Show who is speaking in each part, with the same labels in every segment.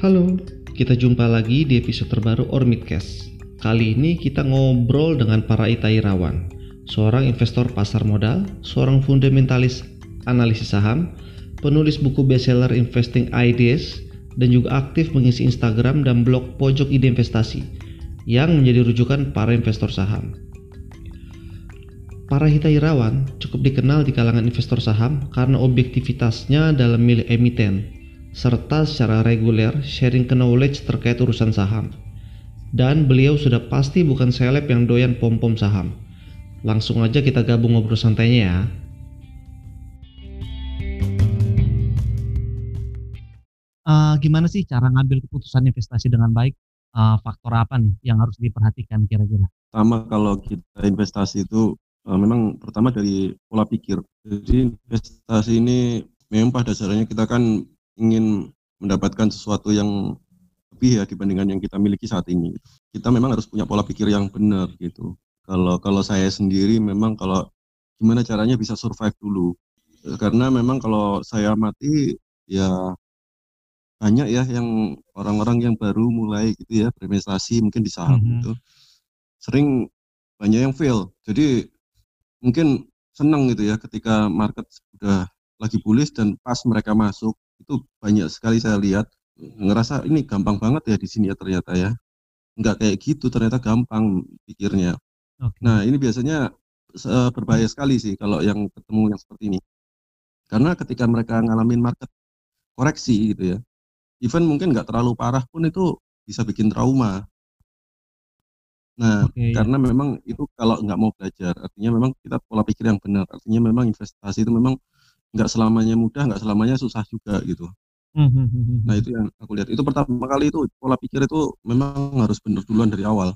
Speaker 1: Halo, kita jumpa lagi di episode terbaru Ormitcast. Kali ini kita ngobrol dengan para itairawan, seorang investor pasar modal, seorang fundamentalis analisis saham, penulis buku bestseller Investing Ideas, dan juga aktif mengisi Instagram dan blog Pojok Ide Investasi yang menjadi rujukan para investor saham. Para hitairawan cukup dikenal di kalangan investor saham karena objektivitasnya dalam milih emiten, serta secara reguler sharing ke knowledge terkait urusan saham. Dan beliau sudah pasti bukan seleb yang doyan pom-pom saham. Langsung aja kita gabung ngobrol santainya ya.
Speaker 2: Uh, gimana sih cara ngambil keputusan investasi dengan baik? Uh, faktor apa nih yang harus diperhatikan kira-kira?
Speaker 3: Pertama kalau kita investasi itu uh, memang pertama dari pola pikir. Jadi investasi ini memang pada dasarnya kita kan ingin mendapatkan sesuatu yang lebih ya dibandingkan yang kita miliki saat ini. Kita memang harus punya pola pikir yang benar gitu. Kalau kalau saya sendiri memang kalau gimana caranya bisa survive dulu. Karena memang kalau saya mati ya banyak ya yang orang-orang yang baru mulai gitu ya berinvestasi mungkin di saham mm -hmm. itu sering banyak yang fail. Jadi mungkin senang gitu ya ketika market sudah lagi bullish dan pas mereka masuk itu banyak sekali saya lihat. Ngerasa ini gampang banget ya di sini ya ternyata ya. Nggak kayak gitu ternyata gampang pikirnya. Okay. nah ini biasanya berbahaya sekali sih kalau yang ketemu yang seperti ini. Karena ketika mereka ngalamin market koreksi gitu ya even mungkin nggak terlalu parah pun itu bisa bikin trauma. Nah okay. karena memang itu kalau nggak mau belajar artinya memang kita pola pikir yang benar artinya memang investasi itu memang nggak selamanya mudah, nggak selamanya susah juga gitu. Hmm, hmm, hmm, nah itu yang aku lihat. Itu pertama kali itu pola pikir itu memang harus benar duluan dari awal.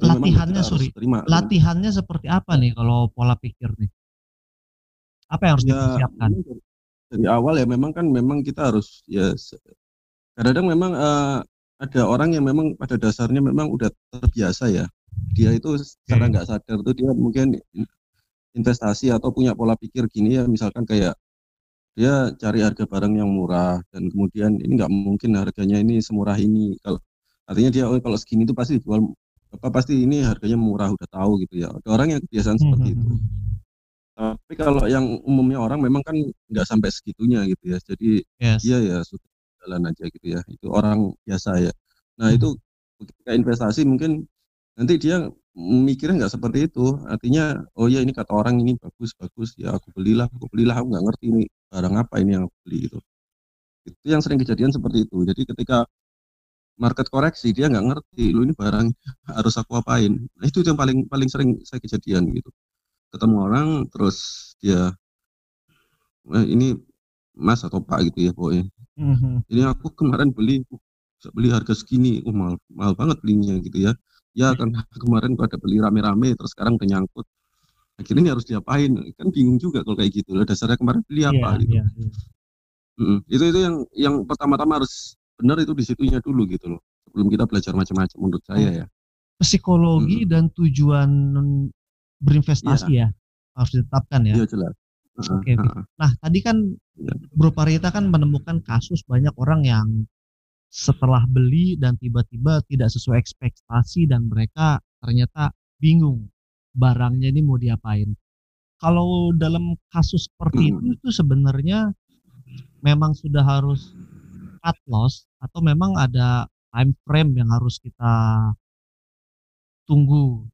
Speaker 2: Latihannya sorry, terima, latihannya seperti apa nih kalau pola pikir nih? Apa yang harus ya, dipersiapkan?
Speaker 3: Dari awal ya memang kan memang kita harus ya kadang-kadang memang uh, ada orang yang memang pada dasarnya memang udah terbiasa ya. Dia itu secara nggak sadar tuh dia mungkin investasi atau punya pola pikir gini ya misalkan kayak dia cari harga barang yang murah dan kemudian ini nggak mungkin harganya ini semurah ini. Kalau artinya dia oh, kalau segini itu pasti jual apa pasti ini harganya murah udah tahu gitu ya. Ada orang yang kebiasaan hmm, seperti hmm, itu. hmm. tapi kalau yang umumnya orang memang kan nggak sampai segitunya gitu ya. Jadi yes. dia ya sudah jalan aja gitu ya. Itu orang biasa ya. Nah itu ketika investasi mungkin nanti dia mikirnya nggak seperti itu. Artinya oh ya ini kata orang ini bagus bagus ya aku belilah aku belilah aku nggak ngerti ini barang apa ini yang aku beli gitu. Itu yang sering kejadian seperti itu. Jadi ketika market koreksi dia nggak ngerti lu ini barang harus aku apain? Nah, itu yang paling paling sering saya kejadian gitu. Ketemu orang terus dia eh, ini mas atau pak gitu ya pokoknya. Mm-hmm. ini aku kemarin beli beli harga segini. Oh mahal mahal banget belinya gitu ya ya kan kemarin gua ada beli rame-rame terus sekarang udah nyangkut akhirnya ini harus diapain kan bingung juga kalau kayak gitu loh dasarnya kemarin beli apa yeah, gitu yeah, yeah. Mm, itu itu yang yang pertama-tama harus benar itu di situnya dulu gitu loh sebelum kita belajar macam-macam menurut saya oh. ya
Speaker 2: psikologi hmm. dan tujuan berinvestasi yeah. ya harus ditetapkan ya.
Speaker 3: Iya jelas.
Speaker 2: Oke. Okay, okay. Nah tadi kan iya. Bro Parita kan menemukan kasus banyak orang yang setelah beli dan tiba-tiba tidak sesuai ekspektasi dan mereka ternyata bingung barangnya ini mau diapain. Kalau dalam kasus seperti itu itu sebenarnya memang sudah harus cut loss atau memang ada time frame yang harus kita tunggu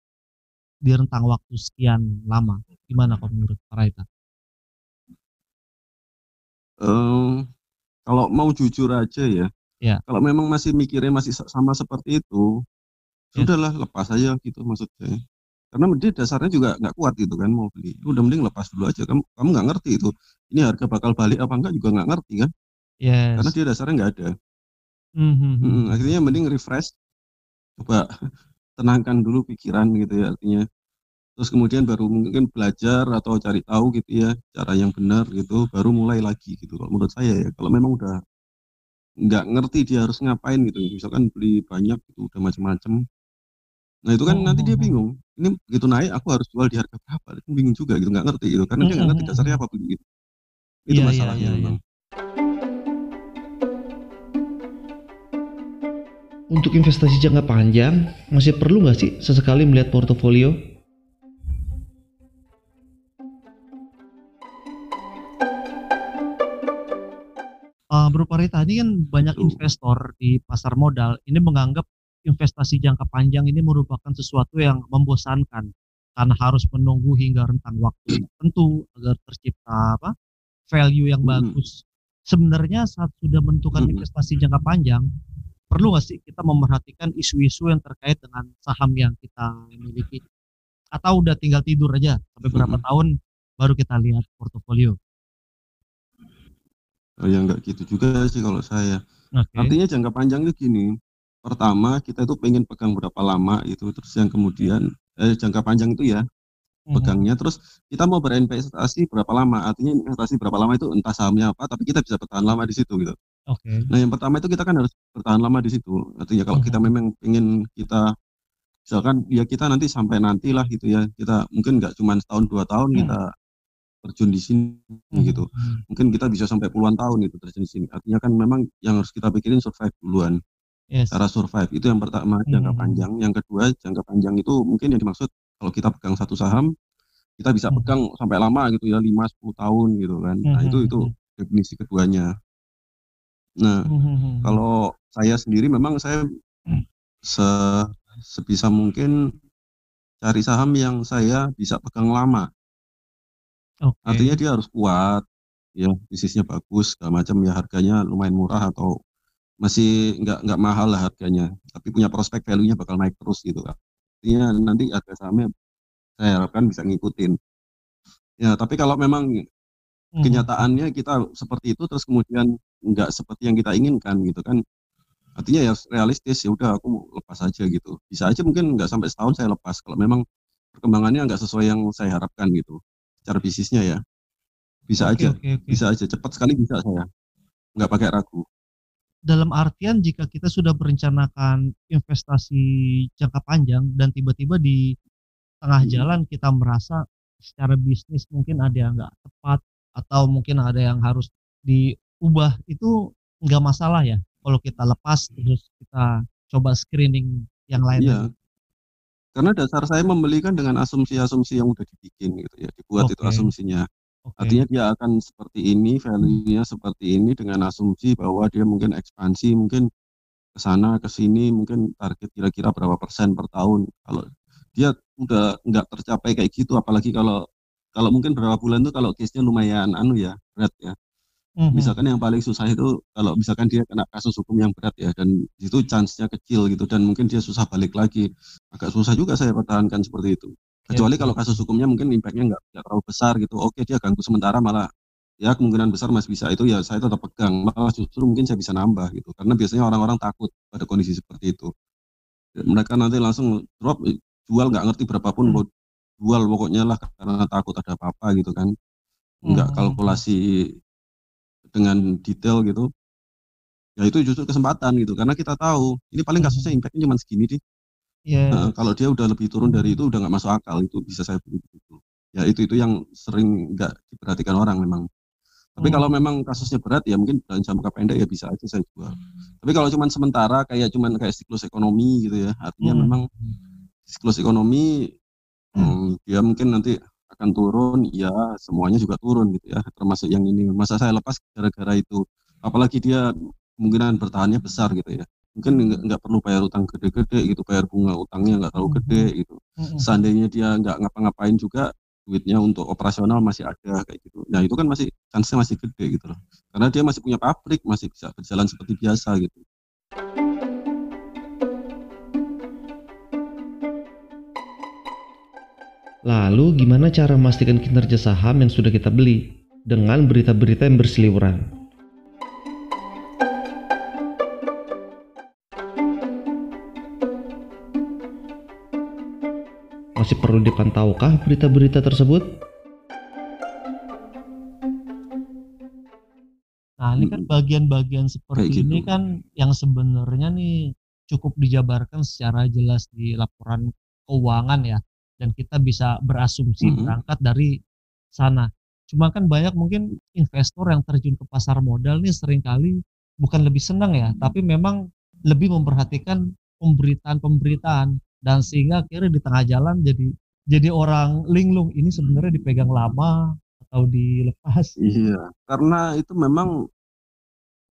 Speaker 2: di rentang waktu sekian lama. Gimana kok menurut Raita?
Speaker 3: Um, kalau mau jujur aja ya, Ya. Kalau memang masih mikirnya masih sama seperti itu, ya. sudahlah lepas aja gitu maksudnya. Karena dia dasarnya juga nggak kuat gitu kan mau beli. Udah mending lepas dulu aja. Kamu kamu nggak ngerti itu. Ini harga bakal balik apa enggak juga nggak ngerti kan? Yes. Karena dia dasarnya nggak ada. Mm -hmm. hmm, akhirnya mending refresh. Coba tenangkan dulu pikiran gitu ya artinya. Terus kemudian baru mungkin belajar atau cari tahu gitu ya cara yang benar gitu, baru mulai lagi gitu. Kalau menurut saya ya, kalau memang udah nggak ngerti dia harus ngapain gitu misalkan beli banyak itu udah macam-macam nah itu kan oh. nanti dia oh. bingung ini begitu naik aku harus jual di harga berapa itu bingung juga gitu nggak ngerti gitu karena dia nggak ngerti dasarnya apa beli gitu itu yeah, iya, masalahnya yeah, yeah, yeah.
Speaker 1: Untuk investasi jangka panjang, masih perlu nggak sih sesekali melihat portofolio?
Speaker 2: Uh, Bro Parita, ini kan banyak investor di pasar modal ini menganggap investasi jangka panjang ini merupakan sesuatu yang membosankan karena harus menunggu hingga rentang waktu tertentu agar tercipta apa value yang
Speaker 3: Mhm.
Speaker 2: bagus. Sebenarnya saat sudah menentukan
Speaker 3: Mhm.
Speaker 2: investasi jangka panjang, perlu nggak sih kita memerhatikan isu-isu yang terkait dengan saham yang kita miliki? Atau udah tinggal tidur aja sampai berapa tahun baru kita lihat portofolio?
Speaker 3: Oh, ya nggak gitu juga sih kalau saya.
Speaker 2: Oke.
Speaker 3: Artinya jangka panjang itu gini, pertama kita itu pengen pegang berapa lama itu, terus yang kemudian eh, jangka panjang itu ya
Speaker 2: Mhm.
Speaker 3: pegangnya, terus kita mau berinvestasi berapa lama, artinya investasi berapa lama itu entah sahamnya apa, tapi kita bisa bertahan lama di situ gitu.
Speaker 2: Oke.
Speaker 3: Nah yang pertama itu kita kan harus bertahan lama di situ, artinya kalau kita
Speaker 2: Mhm.
Speaker 3: memang pengen kita misalkan ya kita nanti sampai nanti lah gitu ya, kita mungkin nggak cuma setahun dua tahun
Speaker 2: Mhm.
Speaker 3: kita terjun di sini gitu.
Speaker 2: Mhm.
Speaker 3: Mungkin kita bisa sampai puluhan tahun gitu terjun di sini. Artinya kan memang yang harus kita pikirin survive duluan.
Speaker 2: Yes.
Speaker 3: Cara survive itu yang pertama jangka
Speaker 2: Mhm.
Speaker 3: panjang. Yang kedua jangka panjang itu mungkin yang dimaksud kalau kita pegang satu saham, kita bisa
Speaker 2: Mhm.
Speaker 3: pegang sampai lama gitu ya 5 10 tahun gitu kan. Nah, itu itu
Speaker 2: Mhm.
Speaker 3: definisi keduanya. Nah,
Speaker 2: Mhm.
Speaker 3: kalau saya sendiri memang saya se sebisa mungkin cari saham yang saya bisa pegang lama.
Speaker 2: Oke.
Speaker 3: Artinya dia harus kuat, ya bisnisnya bagus segala macam ya harganya lumayan murah atau masih nggak nggak mahal lah harganya, tapi punya prospek value-nya bakal naik terus gitu kan. Artinya nanti harga sahamnya saya harapkan bisa ngikutin. Ya, tapi kalau memang
Speaker 2: Mhm.
Speaker 3: kenyataannya kita seperti itu terus kemudian nggak seperti yang kita inginkan gitu kan. Artinya ya realistis ya udah aku lepas aja gitu. Bisa aja mungkin nggak sampai setahun saya lepas kalau memang perkembangannya nggak sesuai yang saya harapkan gitu. Secara bisnisnya ya. Bisa
Speaker 2: Oke
Speaker 3: aja,
Speaker 2: oke oke.
Speaker 3: bisa aja cepat sekali bisa saya. Nggak pakai ragu.
Speaker 2: Dalam artian jika kita sudah merencanakan investasi jangka panjang dan tiba-tiba di tengah
Speaker 3: Mhm.
Speaker 2: jalan kita merasa secara bisnis mungkin ada yang nggak tepat atau mungkin ada yang harus diubah, itu nggak masalah ya kalau kita lepas terus kita coba screening yang lain
Speaker 3: Iya.
Speaker 2: lagi?
Speaker 3: Karena dasar saya membeli kan dengan asumsi-asumsi yang udah dibikin gitu ya, dibuat itu
Speaker 2: Oke.
Speaker 3: asumsinya.
Speaker 2: Oke.
Speaker 3: Artinya dia akan seperti ini, value-nya seperti ini dengan asumsi bahwa dia mungkin ekspansi, mungkin ke sana ke sini, mungkin target kira-kira berapa persen per tahun. Kalau dia udah nggak tercapai kayak gitu, apalagi kalau kalau mungkin berapa bulan tuh kalau case-nya lumayan anu ya, berat ya.
Speaker 2: Mhm.
Speaker 3: Misalkan yang paling susah itu kalau misalkan dia kena kasus hukum yang berat ya dan itu chance-nya kecil gitu dan mungkin dia susah balik lagi. Agak susah juga saya pertahankan seperti itu.
Speaker 2: Iya
Speaker 3: Kecuali
Speaker 2: sih.
Speaker 3: kalau kasus hukumnya mungkin impact-nya nggak nggak terlalu besar gitu. Oke dia ganggu sementara malah ya kemungkinan besar masih bisa itu ya saya tetap pegang. Malah justru mungkin saya bisa nambah gitu. Karena biasanya orang-orang takut pada kondisi seperti itu. Mereka nanti langsung drop jual nggak ngerti berapapun mau jual pokoknya lah karena takut ada apa-apa gitu kan. Nggak
Speaker 2: Mhm.
Speaker 3: kalkulasi dengan detail gitu. Ya itu justru kesempatan gitu karena kita tahu ini paling kasusnya
Speaker 2: Mhm.
Speaker 3: impact-nya cuma segini deh.
Speaker 2: Iya.
Speaker 3: Heeh, kalau dia udah lebih turun dari itu udah nggak masuk akal itu bisa saya beli begitu. Ya itu itu yang sering nggak diperhatikan orang memang. Tapi kalau
Speaker 2: Mhm.
Speaker 3: memang kasusnya berat ya mungkin dalam jangka pendek ya bisa aja saya jual. Tapi kalau cuman sementara kayak cuman kayak siklus ekonomi gitu ya, artinya
Speaker 2: Mhm.
Speaker 3: memang siklus ekonomi hmm, dia mungkin nanti akan turun, ya semuanya juga turun gitu ya, termasuk yang ini. Masa saya lepas gara-gara itu. Apalagi dia kemungkinan bertahannya besar gitu ya. Mungkin nggak nggak perlu bayar utang gede-gede gitu, bayar bunga utangnya nggak terlalu gede gitu.
Speaker 2: Mhm.
Speaker 3: Seandainya dia nggak ngapa-ngapain juga duitnya untuk operasional masih ada kayak gitu. Ya itu kan masih chance-nya masih gede gitu loh. Karena dia masih punya pabrik, masih bisa berjalan seperti biasa gitu.
Speaker 1: Lalu gimana cara memastikan kinerja saham yang sudah kita beli dengan berita-berita yang berseliweran? Masih perlu dipantaukah berita-berita tersebut?
Speaker 2: Nah, ini kan bagian-bagian seperti
Speaker 3: Kayak
Speaker 2: ini
Speaker 3: gitu.
Speaker 2: kan yang sebenarnya nih cukup dijabarkan secara jelas di laporan keuangan ya, dan kita bisa berasumsi
Speaker 3: Mhm.
Speaker 2: berangkat dari sana. Cuma kan banyak mungkin investor yang terjun ke pasar modal nih sering kali bukan lebih senang ya, tapi memang lebih memperhatikan pemberitaan-pemberitaan dan sehingga akhirnya di tengah jalan jadi jadi orang linglung ini sebenarnya dipegang lama atau dilepas.
Speaker 3: Iya, karena itu memang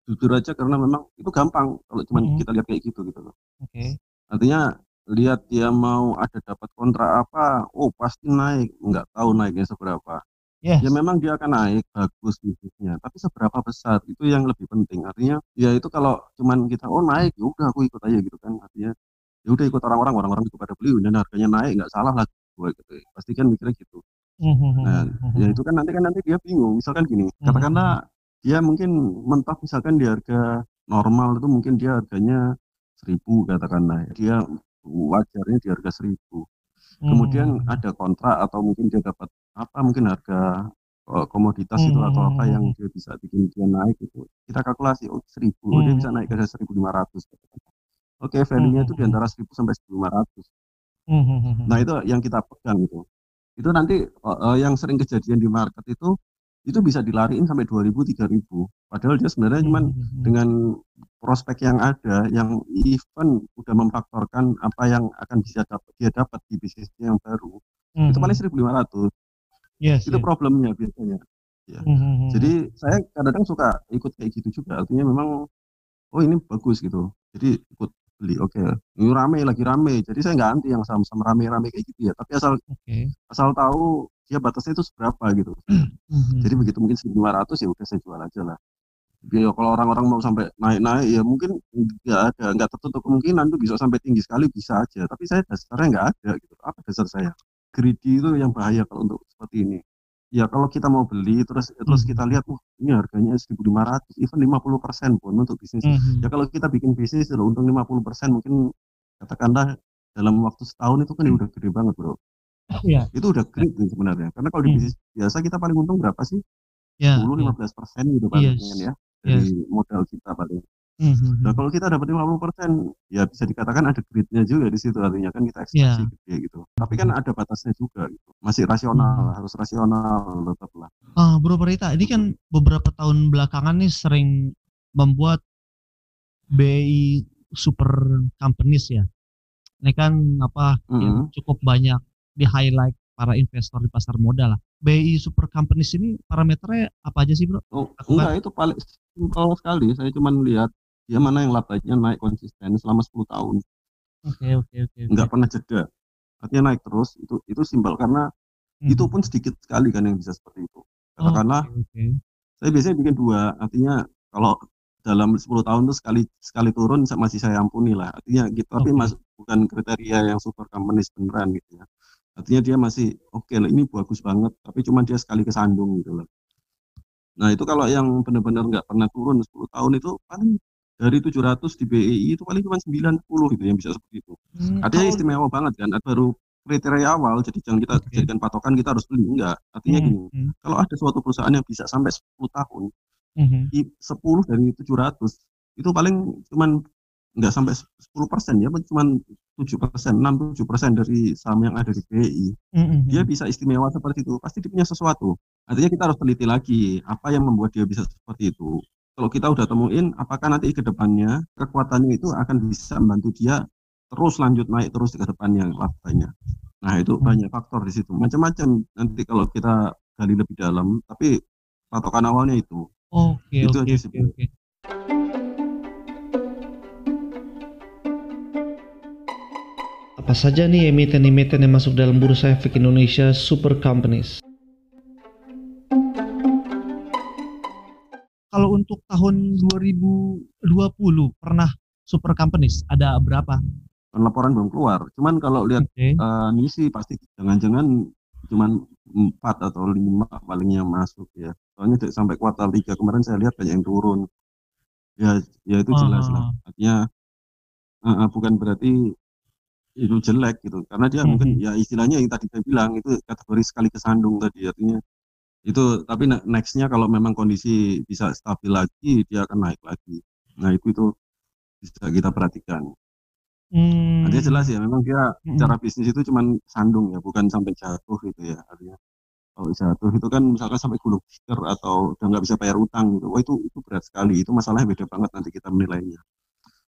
Speaker 3: jujur aja karena memang itu gampang kalau cuma
Speaker 2: Mhm.
Speaker 3: kita lihat kayak gitu gitu loh.
Speaker 2: Oke.
Speaker 3: Artinya lihat dia mau ada dapat kontrak apa, oh pasti naik, nggak tahu naiknya seberapa.
Speaker 2: Yes.
Speaker 3: Ya memang dia akan naik bagus bisnisnya, tapi seberapa besar itu yang lebih penting. Artinya ya itu kalau cuman kita oh naik ya udah aku ikut aja gitu kan. Artinya ya udah ikut orang-orang, orang-orang juga pada beli dan harganya naik nggak salah lah gue gitu. Pasti kan mikirnya gitu.
Speaker 2: Mhm,
Speaker 3: Nah,
Speaker 2: mhm,
Speaker 3: ya
Speaker 2: mhm.
Speaker 3: itu kan nanti kan nanti dia bingung. Misalkan gini, katakanlah dia mungkin mentok misalkan di harga normal itu mungkin dia harganya seribu katakanlah. Dia wajarnya di harga seribu. Kemudian
Speaker 2: Mhm.
Speaker 3: ada kontrak atau mungkin dia dapat apa mungkin harga eh, komoditas itu atau apa yang
Speaker 2: Mhm.
Speaker 3: dia bisa bikin dia naik itu kita kalkulasi oh seribu oh, dia bisa naik ke seribu lima ratus oke value-nya itu di
Speaker 2: Mhm.
Speaker 3: antara seribu sampai seribu lima ratus
Speaker 2: Mhm.
Speaker 3: nah itu yang kita pegang itu itu nanti eh, yang sering kejadian di market itu itu bisa dilariin sampai 2000 3000 padahal dia sebenarnya cuman
Speaker 2: Mhm.
Speaker 3: dengan prospek yang ada yang even udah memfaktorkan apa yang akan bisa dapat dia dapat di bisnisnya yang baru itu
Speaker 2: Mhm.
Speaker 3: paling 1500
Speaker 2: Yes,
Speaker 3: itu
Speaker 2: yes.
Speaker 3: problemnya biasanya
Speaker 2: Mhm.
Speaker 3: jadi saya kadang-kadang suka ikut kayak gitu juga artinya memang oh ini bagus gitu jadi ikut beli oke ini rame lagi rame jadi saya nggak anti yang sama-sama rame-rame kayak gitu ya tapi asal
Speaker 2: Oke.
Speaker 3: asal tahu dia batasnya itu seberapa gitu.
Speaker 2: Mhm.
Speaker 3: jadi begitu mungkin 1500 ya udah saya jual aja lah. Ya kalau orang-orang mau sampai naik-naik ya mungkin nggak ada nggak tertutup kemungkinan tuh bisa sampai tinggi sekali bisa aja. Tapi saya dasarnya nggak ada gitu. Apa dasar saya? Greedy itu yang bahaya kalau untuk seperti ini. Ya kalau kita mau beli terus terus
Speaker 2: Mhm.
Speaker 3: kita lihat wah ini harganya 1500 even 50% pun untuk bisnis.
Speaker 2: Mhm.
Speaker 3: ya kalau kita bikin bisnis loh untung 50% mungkin katakanlah dalam waktu setahun itu kan udah gede banget bro
Speaker 2: Iya.
Speaker 3: itu udah great nih sebenarnya karena kalau di
Speaker 2: Hmm.
Speaker 3: bisnis biasa kita paling untung berapa sih
Speaker 2: Ya.
Speaker 3: 10-15 persen gitu paling
Speaker 2: Yes.
Speaker 3: ya dari modal kita paling
Speaker 2: Mhm.
Speaker 3: nah kalau kita dapat 50 persen ya bisa dikatakan ada gridnya juga di situ artinya kan kita ekspektasi
Speaker 2: Iya.
Speaker 3: gede gitu tapi kan ada batasnya juga gitu masih rasional harus rasional tetap lah
Speaker 2: Ah, Bro Perita, ini kan beberapa tahun belakangan nih sering membuat BI super companies ya. Ini kan apa yang cukup banyak di highlight para investor di pasar modal lah. BI super companies ini parameternya apa aja sih, Bro?
Speaker 3: oh enggak itu paling simpel sekali saya cuma lihat dia mana yang labanya naik konsisten selama 10 tahun
Speaker 2: Oke, oke, oke. oke.
Speaker 3: nggak pernah jeda artinya naik terus itu itu simpel karena
Speaker 2: Mhm.
Speaker 3: itu pun sedikit sekali kan yang bisa seperti itu
Speaker 2: Oh,
Speaker 3: katakanlah
Speaker 2: oke, oke.
Speaker 3: saya biasanya bikin dua artinya kalau dalam 10 tahun tuh sekali sekali turun masih saya ampuni lah artinya gitu tapi
Speaker 2: Oke.
Speaker 3: masuk bukan kriteria yang super companies beneran gitu ya artinya dia masih oke lah ini bagus banget tapi cuma dia sekali kesandung gitu loh. Nah itu kalau yang benar-benar nggak pernah turun 10 tahun itu paling dari 700 di BEI itu paling cuma 90 gitu yang bisa seperti itu.
Speaker 2: Hmm,
Speaker 3: artinya istimewa banget kan baru kriteria awal jadi jangan kita
Speaker 2: Oke.
Speaker 3: jadikan patokan kita harus beli enggak. Artinya
Speaker 2: Hmm,
Speaker 3: gini
Speaker 2: hmm,
Speaker 3: kalau ada suatu perusahaan yang bisa sampai 10 tahun di 10 dari 700 itu paling cuman nggak sampai 10 persen ya cuman 7 persen 6 7 persen dari saham yang ada di BI
Speaker 2: Mhm.
Speaker 3: dia bisa istimewa seperti itu pasti dia punya sesuatu. Artinya kita harus teliti lagi apa yang membuat dia bisa seperti itu. Kalau kita udah temuin apakah nanti ke depannya kekuatannya itu akan bisa membantu dia terus lanjut naik terus ke depannya labanya? Nah itu
Speaker 2: Hmm.
Speaker 3: banyak faktor di situ. Macam-macam nanti kalau kita gali lebih dalam tapi patokan awalnya itu.
Speaker 2: Oke,
Speaker 3: Itu
Speaker 2: oke,
Speaker 3: aja sih,
Speaker 2: oke.
Speaker 1: Apa saja nih emiten-emiten yang masuk dalam bursa efek Indonesia Super Companies?
Speaker 2: Kalau untuk tahun 2020 pernah super companies ada berapa?
Speaker 3: Kan laporan belum keluar cuman kalau lihat
Speaker 2: Oke.
Speaker 3: eh, ini sih pasti jangan-jangan cuman empat atau lima palingnya masuk ya soalnya dari- sampai kuartal tiga kemarin saya lihat banyak yang turun ya ya itu jelas lah
Speaker 2: Ah.
Speaker 3: artinya eh, eh, bukan berarti itu jelek gitu karena dia mungkin
Speaker 2: Mhm.
Speaker 3: ya istilahnya yang tadi saya bilang itu kategori sekali kesandung tadi artinya itu tapi ne- nextnya kalau memang kondisi bisa stabil lagi dia akan naik lagi nah itu itu bisa kita perhatikan
Speaker 2: Hmm.
Speaker 3: Artinya jelas ya, memang dia
Speaker 2: Mm-mm.
Speaker 3: cara bisnis itu cuman sandung ya, bukan sampai jatuh gitu ya. Artinya kalau jatuh itu kan misalkan sampai gulung tikar atau udah nggak bisa bayar utang gitu, wah itu itu berat sekali. Itu masalahnya beda banget nanti kita menilainya.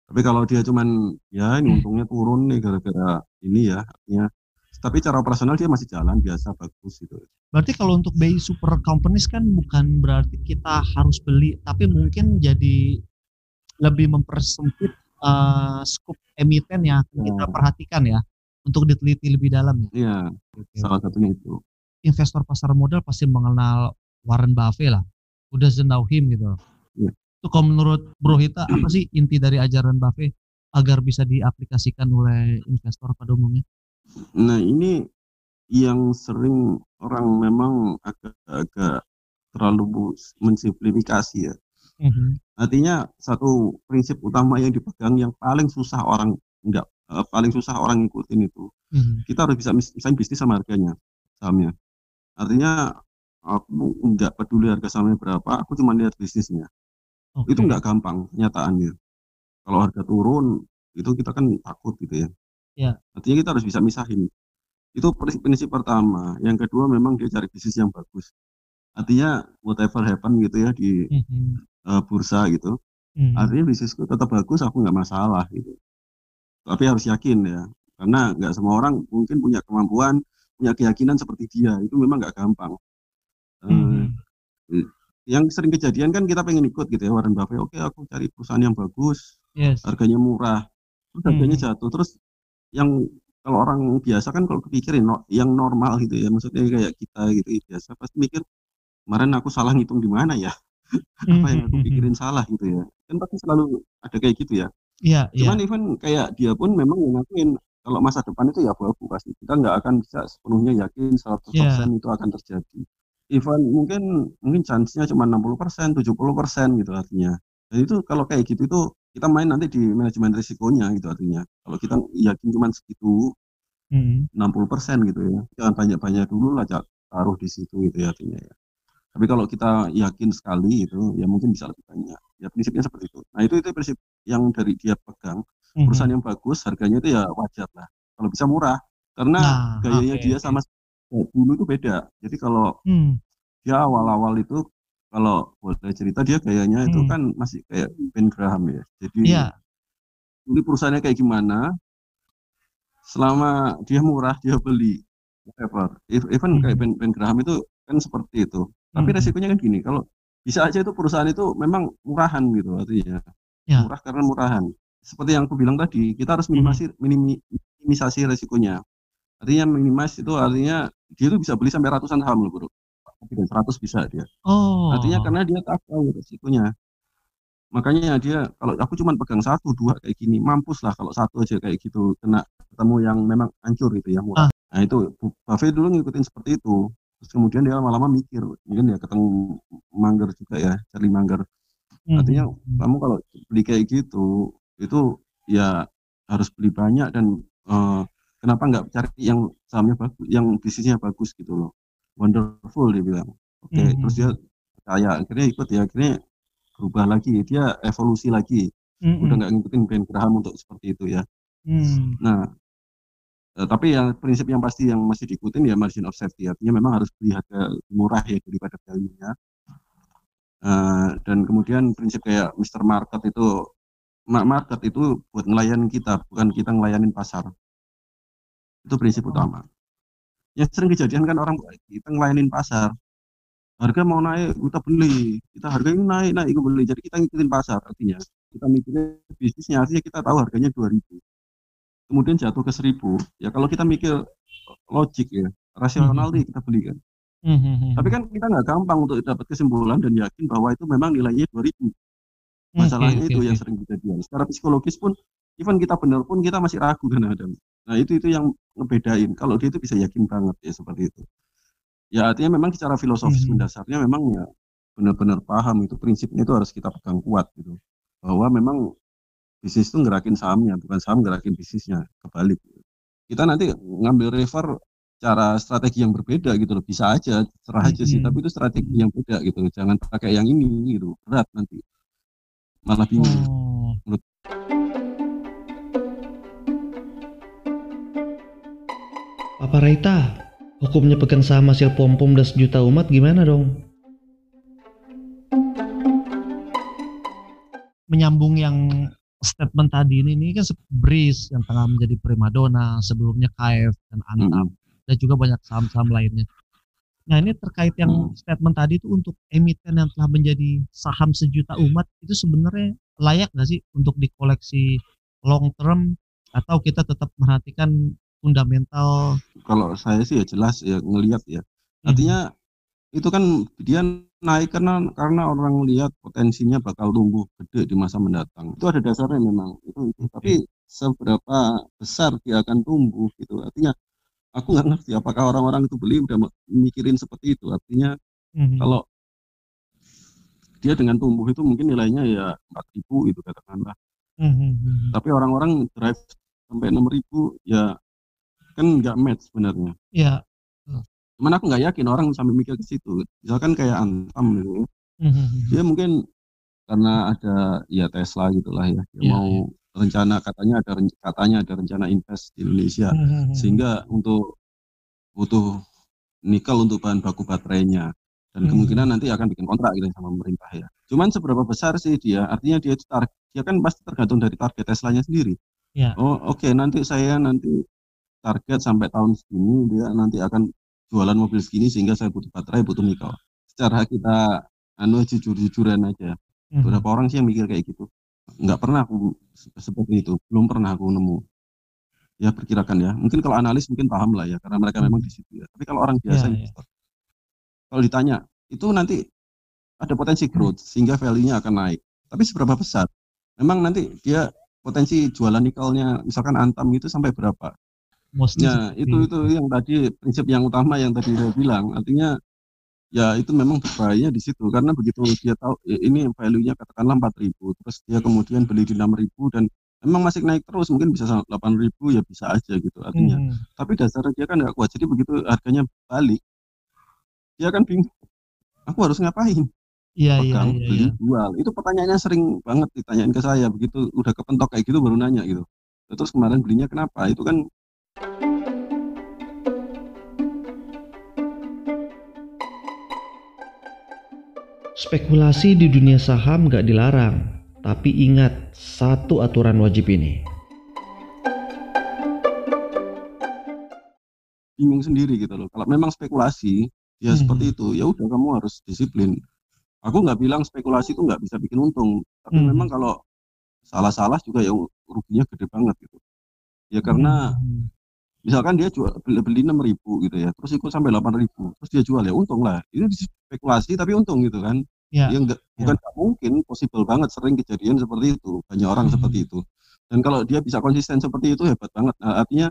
Speaker 3: Tapi kalau dia cuman ya ini untungnya turun nih gara-gara ini ya artinya tapi cara operasional dia masih jalan biasa bagus gitu.
Speaker 2: Berarti kalau untuk BI super companies kan bukan berarti kita harus beli, tapi mungkin jadi lebih mempersempit uh, scope emiten yang akan kita
Speaker 3: Ya.
Speaker 2: perhatikan ya untuk diteliti lebih dalam ya.
Speaker 3: Iya,
Speaker 2: Oke.
Speaker 3: salah satunya itu.
Speaker 2: Investor pasar modal pasti mengenal Warren Buffett lah. Udah know him gitu. Itu kalau menurut Bro Hita apa sih inti dari ajaran Buffett agar bisa diaplikasikan oleh investor pada umumnya?
Speaker 3: Nah, ini yang sering orang memang agak-agak terlalu mensimplifikasi ya.
Speaker 2: Mhm.
Speaker 3: Artinya satu prinsip utama yang dipegang yang paling susah orang enggak eh, paling susah orang ngikutin itu.
Speaker 2: Mhm.
Speaker 3: Kita harus bisa mis- misahin bisnis sama harganya sahamnya. Artinya aku enggak peduli harga sahamnya berapa, aku cuma lihat bisnisnya.
Speaker 2: Oke.
Speaker 3: Itu enggak gampang kenyataannya. Kalau harga turun itu kita kan takut gitu ya.
Speaker 2: Iya.
Speaker 3: Artinya kita harus bisa misahin. Itu prinsip, prinsip pertama. Yang kedua memang dia cari bisnis yang bagus. Artinya whatever happen gitu ya di
Speaker 2: Mhm.
Speaker 3: eh, bursa gitu.
Speaker 2: Mhm.
Speaker 3: Artinya bisnisku tetap bagus, aku nggak masalah gitu. Tapi harus yakin ya, karena nggak semua orang mungkin punya kemampuan, punya keyakinan seperti dia. Itu memang nggak gampang. Eh,
Speaker 2: Mhm.
Speaker 3: Yang sering kejadian kan kita pengen ikut gitu ya Warren Buffett. Oke, aku cari perusahaan yang bagus,
Speaker 2: Yes.
Speaker 3: harganya murah, terus harganya
Speaker 2: Hmm.
Speaker 3: jatuh. Terus yang kalau orang biasa kan kalau kepikirin no- yang normal gitu ya, maksudnya kayak kita gitu ya, biasa pasti mikir kemarin aku salah ngitung di mana ya, apa yang aku pikirin salah gitu ya. Kan pasti selalu ada kayak gitu ya.
Speaker 2: Iya, iya.
Speaker 3: Cuman even kayak dia pun memang ngakuin kalau masa depan itu ya abu-abu pasti. Kita nggak akan bisa sepenuhnya yakin 100% itu akan terjadi. Even mungkin mungkin chance-nya cuma 60%, 70% gitu artinya. Dan itu kalau kayak gitu itu kita main nanti di manajemen risikonya gitu artinya. Kalau kita yakin cuma segitu
Speaker 2: Mhm.
Speaker 3: 60% gitu ya. Jangan banyak-banyak dulu lah taruh di situ gitu ya artinya ya. Tapi kalau kita yakin sekali itu ya mungkin bisa lebih banyak. Ya prinsipnya seperti itu. Nah itu itu prinsip yang dari dia pegang perusahaan yang bagus harganya itu ya wajar lah kalau bisa murah karena
Speaker 2: Nah,
Speaker 3: gayanya
Speaker 2: oke,
Speaker 3: dia
Speaker 2: oke.
Speaker 3: sama dulu itu beda jadi kalau
Speaker 2: Hmm.
Speaker 3: dia awal-awal itu kalau boleh cerita dia gayanya itu
Speaker 2: Hmm.
Speaker 3: kan masih kayak Ben Graham ya jadi
Speaker 2: Iya.
Speaker 3: dulu perusahaannya kayak gimana selama dia murah dia beli whatever even kayak
Speaker 2: Mhm.
Speaker 3: Ben, Ben Graham itu kan seperti itu tapi
Speaker 2: Mhm.
Speaker 3: resikonya kan gini kalau bisa aja itu perusahaan itu memang murahan gitu artinya
Speaker 2: Ya.
Speaker 3: murah karena murahan seperti yang aku bilang tadi kita harus
Speaker 2: Mhm.
Speaker 3: minimasi minimi- minimisasi resikonya artinya minimis itu artinya dia tuh bisa beli sampai ratusan saham loh bro. Dan 100 bisa dia.
Speaker 2: Oh.
Speaker 3: artinya karena dia tahu resikonya. Makanya dia kalau aku cuma pegang satu dua kayak gini mampus lah kalau satu aja kayak gitu kena ketemu yang memang hancur gitu ya murah. Nah itu Bu- Buffett dulu ngikutin seperti itu. Terus kemudian dia lama-lama mikir mungkin dia ketemu Mangger juga ya Charlie Mangger.
Speaker 2: Mhm.
Speaker 3: artinya kamu kalau beli kayak gitu itu ya harus beli banyak dan eh, kenapa nggak cari yang sahamnya bagus yang bisnisnya bagus gitu loh wonderful dia bilang oke
Speaker 2: Mhm.
Speaker 3: terus dia percaya akhirnya ikut ya akhirnya berubah lagi dia evolusi lagi
Speaker 2: Mhm.
Speaker 3: udah nggak ngikutin Ben Graham untuk seperti itu ya
Speaker 2: Hmm.
Speaker 3: nah eh, tapi yang prinsip yang pasti yang masih diikutin ya margin of safety artinya memang harus beli harga murah ya daripada value-nya Eh, dan kemudian prinsip kayak Mr. Market itu ma- market itu buat ngelayanin kita bukan kita ngelayanin pasar itu prinsip utama. Yang sering kejadian kan orang kita ngelayanin pasar. Harga mau naik kita beli. Kita harga ini naik naik kita beli. Jadi kita ngikutin pasar artinya. Kita mikirnya bisnisnya artinya kita tahu harganya 2000 kemudian jatuh ke 1000 ya kalau kita mikir logik ya rasional nih kita beli kan.
Speaker 2: Mhm.
Speaker 3: tapi kan kita nggak gampang untuk dapat kesimpulan dan yakin bahwa itu memang nilainya 2000 masalahnya
Speaker 2: Oke,
Speaker 3: itu yang sering kejadian. Secara psikologis pun even kita benar pun kita masih ragu kan kadang nah itu itu yang ngebedain. Kalau dia itu bisa yakin banget ya seperti itu. Ya artinya memang secara filosofis
Speaker 2: Mhm.
Speaker 3: mendasarnya memang ya benar-benar paham itu. Prinsipnya itu harus kita pegang kuat gitu. Bahwa memang bisnis itu ngerakin sahamnya bukan saham ngerakin bisnisnya kebalik. Kita nanti ngambil refer cara strategi yang berbeda gitu loh. Bisa aja serah aja sih
Speaker 2: Mhm.
Speaker 3: tapi itu strategi yang beda gitu jangan pakai yang ini gitu berat nanti. Malah bingung.
Speaker 2: Oh.
Speaker 1: Papa Raita, hukumnya pegang saham hasil pom-pom dan sejuta umat gimana dong?
Speaker 2: menyambung yang statement tadi ini, ini kan Breeze yang tengah menjadi primadona, sebelumnya KF dan Antam,
Speaker 3: Mhm.
Speaker 2: dan juga banyak saham-saham lainnya. Nah ini terkait yang
Speaker 3: Hmm.
Speaker 2: statement tadi itu untuk emiten yang telah menjadi saham sejuta umat itu sebenarnya layak nggak sih untuk dikoleksi long term atau kita tetap merhatikan fundamental?
Speaker 3: Kalau saya sih ya jelas ya ngelihat ya. Artinya itu kan dia naik karena karena orang lihat potensinya bakal tumbuh gede di masa mendatang. Itu ada dasarnya memang. Itu, itu. Tapi seberapa besar dia akan tumbuh gitu. Artinya aku nggak ngerti apakah orang-orang itu beli udah mikirin seperti itu. Artinya
Speaker 2: Mhm.
Speaker 3: kalau dia dengan tumbuh itu mungkin nilainya ya 4000 itu katakanlah.
Speaker 2: Mhm.
Speaker 3: Tapi orang-orang drive sampai 6000 ya kan nggak match sebenarnya.
Speaker 2: Ya.
Speaker 3: Cuman aku nggak yakin orang sampai mikir ke situ. Misalkan kayak Antam gitu.
Speaker 2: Mhm.
Speaker 3: dia mungkin karena ada ya Tesla gitulah ya, dia
Speaker 2: Iya,
Speaker 3: mau rencana katanya ada katanya ada rencana invest di Indonesia
Speaker 2: Mhm.
Speaker 3: sehingga untuk butuh nikel untuk bahan baku baterainya dan
Speaker 2: Hmm.
Speaker 3: kemungkinan nanti akan bikin kontrak gitu sama pemerintah ya. Cuman seberapa besar sih dia? Artinya dia itu target dia kan pasti tergantung dari target Teslanya sendiri.
Speaker 2: Ya.
Speaker 3: Oh oke nanti saya nanti target sampai tahun segini dia nanti akan jualan mobil segini sehingga saya butuh baterai butuh nikel. Secara kita anu jujur-jujuran aja. Beberapa orang sih yang mikir kayak gitu. Nggak pernah aku se- seperti itu. Belum pernah aku nemu. Ya perkirakan ya. Mungkin kalau analis mungkin paham lah ya karena mereka memang di situ ya. Tapi kalau orang biasa
Speaker 2: Ya, ya.
Speaker 3: investor, kalau ditanya itu nanti ada potensi growth sehingga value-nya akan naik. Tapi seberapa besar? Memang nanti dia potensi jualan nikelnya misalkan Antam itu sampai berapa?
Speaker 2: Mostly
Speaker 3: Ya,
Speaker 2: seperti
Speaker 3: itu itu yang tadi prinsip yang utama yang tadi saya bilang. Artinya ya itu memang berbahaya di situ karena begitu dia tahu ya, ini value-nya katakanlah 4000 terus dia kemudian beli di 6000 dan memang masih naik terus mungkin bisa sampai 8000 ya bisa aja gitu artinya.
Speaker 2: Mhm.
Speaker 3: Tapi dasarnya dia kan nggak kuat. Jadi begitu harganya balik dia kan bingung. Aku harus ngapain?
Speaker 2: Iya, iya,
Speaker 3: Pegang,
Speaker 2: iya,
Speaker 3: beli,
Speaker 2: iya.
Speaker 3: jual. Itu pertanyaannya sering banget ditanyain ke saya. Begitu udah kepentok kayak gitu baru nanya gitu. Terus kemarin belinya kenapa? Itu kan
Speaker 1: Spekulasi di dunia saham gak dilarang, tapi ingat satu aturan wajib ini.
Speaker 3: bingung sendiri gitu loh. Kalau memang spekulasi, ya
Speaker 2: Hmm.
Speaker 3: seperti itu. Ya udah kamu harus disiplin. Aku nggak bilang spekulasi itu nggak bisa bikin untung, tapi
Speaker 2: Hmm.
Speaker 3: memang kalau salah-salah juga ya ruginya gede banget gitu. Ya karena
Speaker 2: Mhm.
Speaker 3: Misalkan dia jual beli, beli 6.000 gitu ya, terus ikut sampai 8.000, terus dia jual ya untung lah. Ini spekulasi tapi untung gitu kan.
Speaker 2: Ya.
Speaker 3: Ya enggak, bukan nggak mungkin, possible banget sering kejadian seperti itu. Banyak orang
Speaker 2: Hmm.
Speaker 3: seperti itu. Dan kalau dia bisa konsisten seperti itu hebat banget. Nah, artinya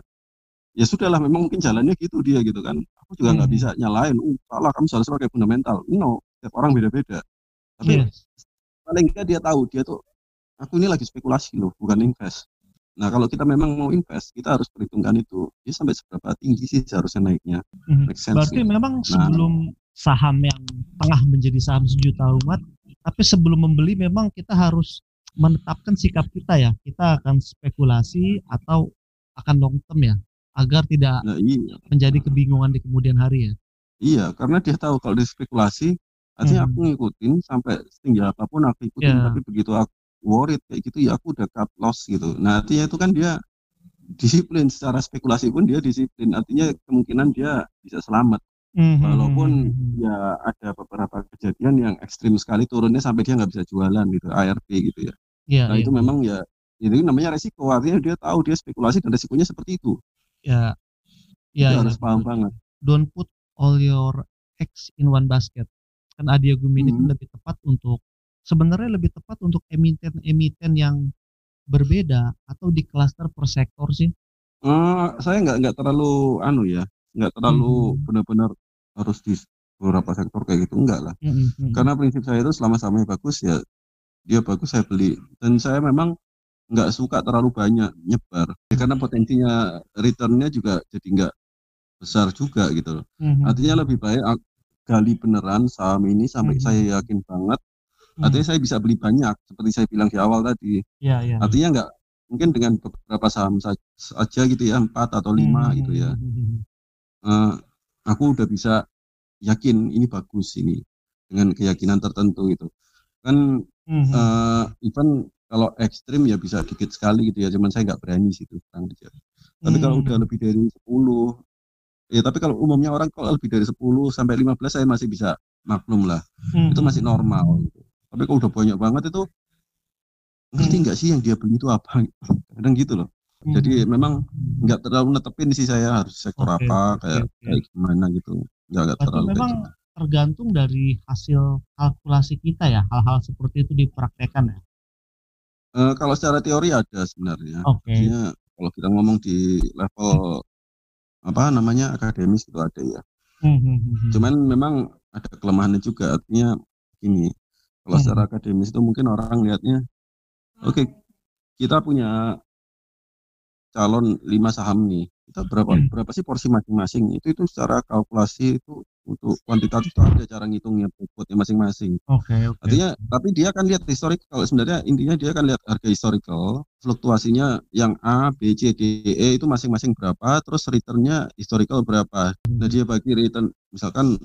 Speaker 3: ya sudahlah memang mungkin jalannya gitu dia gitu kan. Aku juga nggak
Speaker 2: Hmm.
Speaker 3: bisa nyalain, uh, salah kamu harus pakai fundamental. No, setiap orang beda-beda. Tapi
Speaker 2: Yes.
Speaker 3: paling nggak dia tahu dia tuh aku ini lagi spekulasi loh, bukan invest. Nah kalau kita memang mau invest, kita harus perhitungkan itu. Dia sampai seberapa tinggi sih seharusnya naiknya.
Speaker 2: Mhm.
Speaker 3: Make sense
Speaker 2: Berarti
Speaker 3: nggak?
Speaker 2: memang
Speaker 3: Nah.
Speaker 2: sebelum saham yang tengah menjadi saham sejuta umat, tapi sebelum membeli memang kita harus menetapkan sikap kita ya. Kita akan spekulasi atau akan long term ya, agar tidak
Speaker 3: Nah, iya.
Speaker 2: menjadi kebingungan di kemudian hari ya.
Speaker 3: Iya, karena dia tahu kalau dia spekulasi, artinya
Speaker 2: Hmm.
Speaker 3: aku ngikutin sampai setinggi apa pun aku ikutin,
Speaker 2: Ya.
Speaker 3: tapi begitu aku worried kayak gitu ya aku udah cut loss gitu. Nah artinya itu kan dia disiplin secara spekulasi pun dia disiplin, artinya kemungkinan dia bisa selamat.
Speaker 2: Mhm.
Speaker 3: Walaupun ya ada beberapa kejadian yang ekstrim sekali turunnya sampai dia nggak bisa jualan gitu, ARP gitu ya.
Speaker 2: Iya,
Speaker 3: Nah
Speaker 2: iya.
Speaker 3: itu memang ya itu namanya resiko, artinya dia tahu dia spekulasi dan resikonya seperti itu.
Speaker 2: ya,
Speaker 3: Dia
Speaker 2: ya,
Speaker 3: harus
Speaker 2: ya,
Speaker 3: paham banget.
Speaker 2: Don't put all your eggs in one basket. Kan Adia Gumini
Speaker 3: Hmm.
Speaker 2: lebih tepat untuk sebenarnya lebih tepat untuk emiten-emiten yang berbeda atau di klaster per sektor sih.
Speaker 3: Eh, saya nggak nggak terlalu anu ya, nggak terlalu
Speaker 2: Mhm.
Speaker 3: benar-benar harus di beberapa sektor kayak gitu enggak lah.
Speaker 2: Mhm, mhm.
Speaker 3: Karena prinsip saya itu selama sahamnya bagus ya dia bagus saya beli dan saya memang nggak suka terlalu banyak nyebar ya, karena potensinya returnnya juga jadi nggak besar juga gitu loh.
Speaker 2: Mhm.
Speaker 3: Artinya lebih baik ak- gali beneran saham ini sampai
Speaker 2: Mhm.
Speaker 3: saya yakin banget. Artinya saya bisa beli banyak seperti saya bilang di awal tadi.
Speaker 2: Ya, ya.
Speaker 3: Artinya nggak mungkin dengan beberapa saham sa- saja gitu ya empat atau lima
Speaker 2: Mhm,
Speaker 3: gitu ya.
Speaker 2: mhm, mhm.
Speaker 3: Eh, aku udah bisa yakin ini bagus ini dengan keyakinan tertentu itu kan
Speaker 2: Mhm.
Speaker 3: eh, even kalau ekstrim ya bisa dikit sekali gitu ya cuman saya nggak berani sih itu aja tapi kalau
Speaker 2: Hmm.
Speaker 3: udah lebih dari 10 ya tapi kalau umumnya orang kalau lebih dari 10 sampai 15 saya masih bisa maklum lah
Speaker 2: Hmm.
Speaker 3: itu masih normal gitu. Tapi kalau udah banyak banget itu ngerti
Speaker 2: Hmm.
Speaker 3: nggak sih yang dia beli itu apa kadang gitu loh
Speaker 2: Hmm.
Speaker 3: jadi memang nggak terlalu netepin sih saya harus sektor
Speaker 2: Oke,
Speaker 3: apa kayak
Speaker 2: oke.
Speaker 3: kayak gimana gitu nggak nggak terlalu
Speaker 2: memang
Speaker 3: gitu.
Speaker 2: tergantung dari hasil kalkulasi kita ya, hal-hal seperti itu dipraktekkan ya.
Speaker 3: Eh, kalau secara teori ada sebenarnya. Artinya kalau kita ngomong di level apa namanya akademis itu ada ya
Speaker 2: Hmm, hmm, hmm, hmm.
Speaker 3: cuman memang ada kelemahannya juga artinya gini kalau
Speaker 2: Hmm.
Speaker 3: secara akademis itu mungkin orang lihatnya oke kita punya calon lima saham nih kita berapa
Speaker 2: Hmm.
Speaker 3: berapa sih porsi masing-masing itu itu secara kalkulasi itu untuk kuantitatif itu ada cara ngitungnya bobotnya masing-masing
Speaker 2: Oke, oke.
Speaker 3: artinya tapi dia akan lihat historical sebenarnya intinya dia akan lihat harga historical fluktuasinya yang A B C D E itu masing-masing berapa terus returnnya historical berapa nah dia bagi return misalkan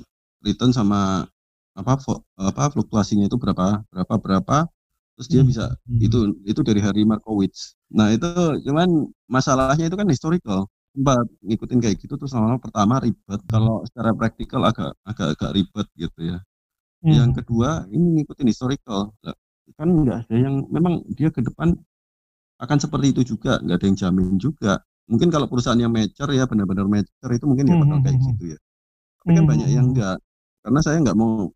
Speaker 3: return sama apa apa fluktuasinya itu berapa berapa berapa terus dia
Speaker 2: Hmm,
Speaker 3: bisa
Speaker 2: hmm.
Speaker 3: itu itu dari Harry Markowitz. Nah itu cuman masalahnya itu kan historical. Sempat ngikutin kayak gitu terus lama-lama pertama ribet. Kalau secara praktikal agak agak agak ribet gitu ya.
Speaker 2: Hmm.
Speaker 3: yang kedua ini ngikutin historical. Kan nggak ada yang memang dia ke depan akan seperti itu juga. Nggak ada yang jamin juga. Mungkin kalau perusahaan yang mature ya benar-benar mature itu mungkin ya bakal
Speaker 2: Hmm,
Speaker 3: kayak gitu ya. Tapi kan
Speaker 2: Hmm,
Speaker 3: banyak yang enggak karena saya nggak mau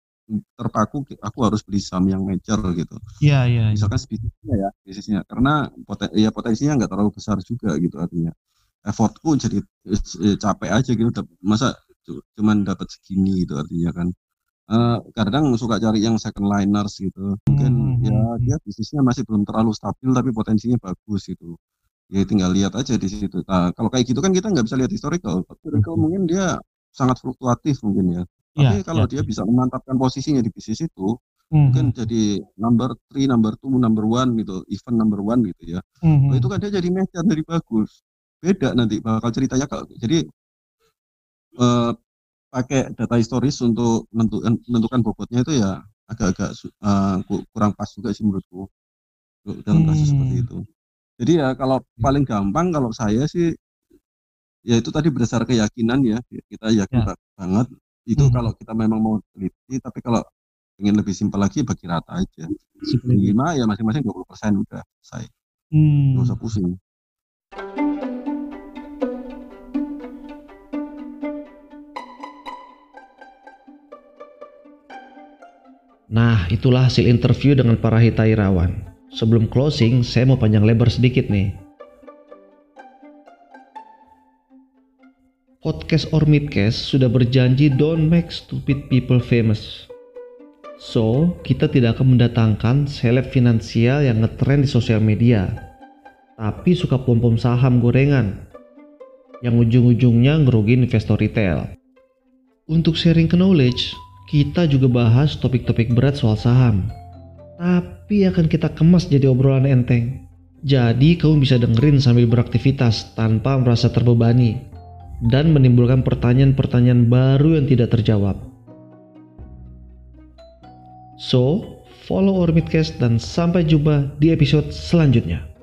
Speaker 3: terpaku aku harus beli saham yang mature gitu.
Speaker 2: Iya, iya. iya.
Speaker 3: misalkan bisnisnya ya bisnisnya karena poten, ya potensinya nggak terlalu besar juga gitu artinya. Effortku jadi eh, capek aja gitu. Masa cu- cuman dapat segini gitu artinya kan. Eh, kadang suka cari yang second liners gitu. Mungkin
Speaker 2: Hmm,
Speaker 3: ya
Speaker 2: hmm,
Speaker 3: dia bisnisnya masih belum terlalu stabil tapi potensinya bagus gitu. Ya tinggal lihat aja di situ. Nah, kalau kayak gitu kan kita nggak bisa lihat historical. Historical
Speaker 2: Betul.
Speaker 3: mungkin dia sangat fluktuatif mungkin ya
Speaker 2: Iya,
Speaker 3: tapi kalau
Speaker 2: iya.
Speaker 3: dia bisa memantapkan posisinya di bisnis itu
Speaker 2: Hmm,
Speaker 3: mungkin jadi number three, number two, number one gitu, event number one gitu ya.
Speaker 2: hmm,
Speaker 3: Oh,
Speaker 2: hmm.
Speaker 3: itu kan dia jadi match dari bagus. Beda nanti bakal ceritanya kalau jadi eh, pakai data historis untuk menentukan, menentukan bobotnya itu ya agak-agak ku- kurang pas juga sih menurutku dalam kasus seperti
Speaker 2: Hmm.
Speaker 3: itu. Jadi ya kalau paling gampang kalau saya sih ya itu tadi berdasar keyakinan ya kita yakin
Speaker 2: Ya.
Speaker 3: ba- banget itu
Speaker 2: Hmm.
Speaker 3: kalau kita memang mau teliti tapi kalau ingin lebih simpel lagi bagi rata aja lima ya masing-masing 20% udah selesai
Speaker 2: Hmm.
Speaker 3: nggak usah pusing
Speaker 1: Nah, itulah hasil interview dengan para hitairawan. Sebelum closing, saya mau panjang lebar sedikit nih. Podcast or Midcast sudah berjanji don't make stupid people famous. So, kita tidak akan mendatangkan seleb finansial yang ngetrend di sosial media. Tapi suka pom-pom saham gorengan. Yang ujung-ujungnya ngerugin investor retail. Untuk sharing knowledge, kita juga bahas topik-topik berat soal saham. Tapi akan kita kemas jadi obrolan enteng. Jadi kamu bisa dengerin sambil beraktivitas tanpa merasa terbebani. Dan menimbulkan pertanyaan-pertanyaan baru yang tidak terjawab. So, follow Orbitcast dan sampai jumpa di episode selanjutnya.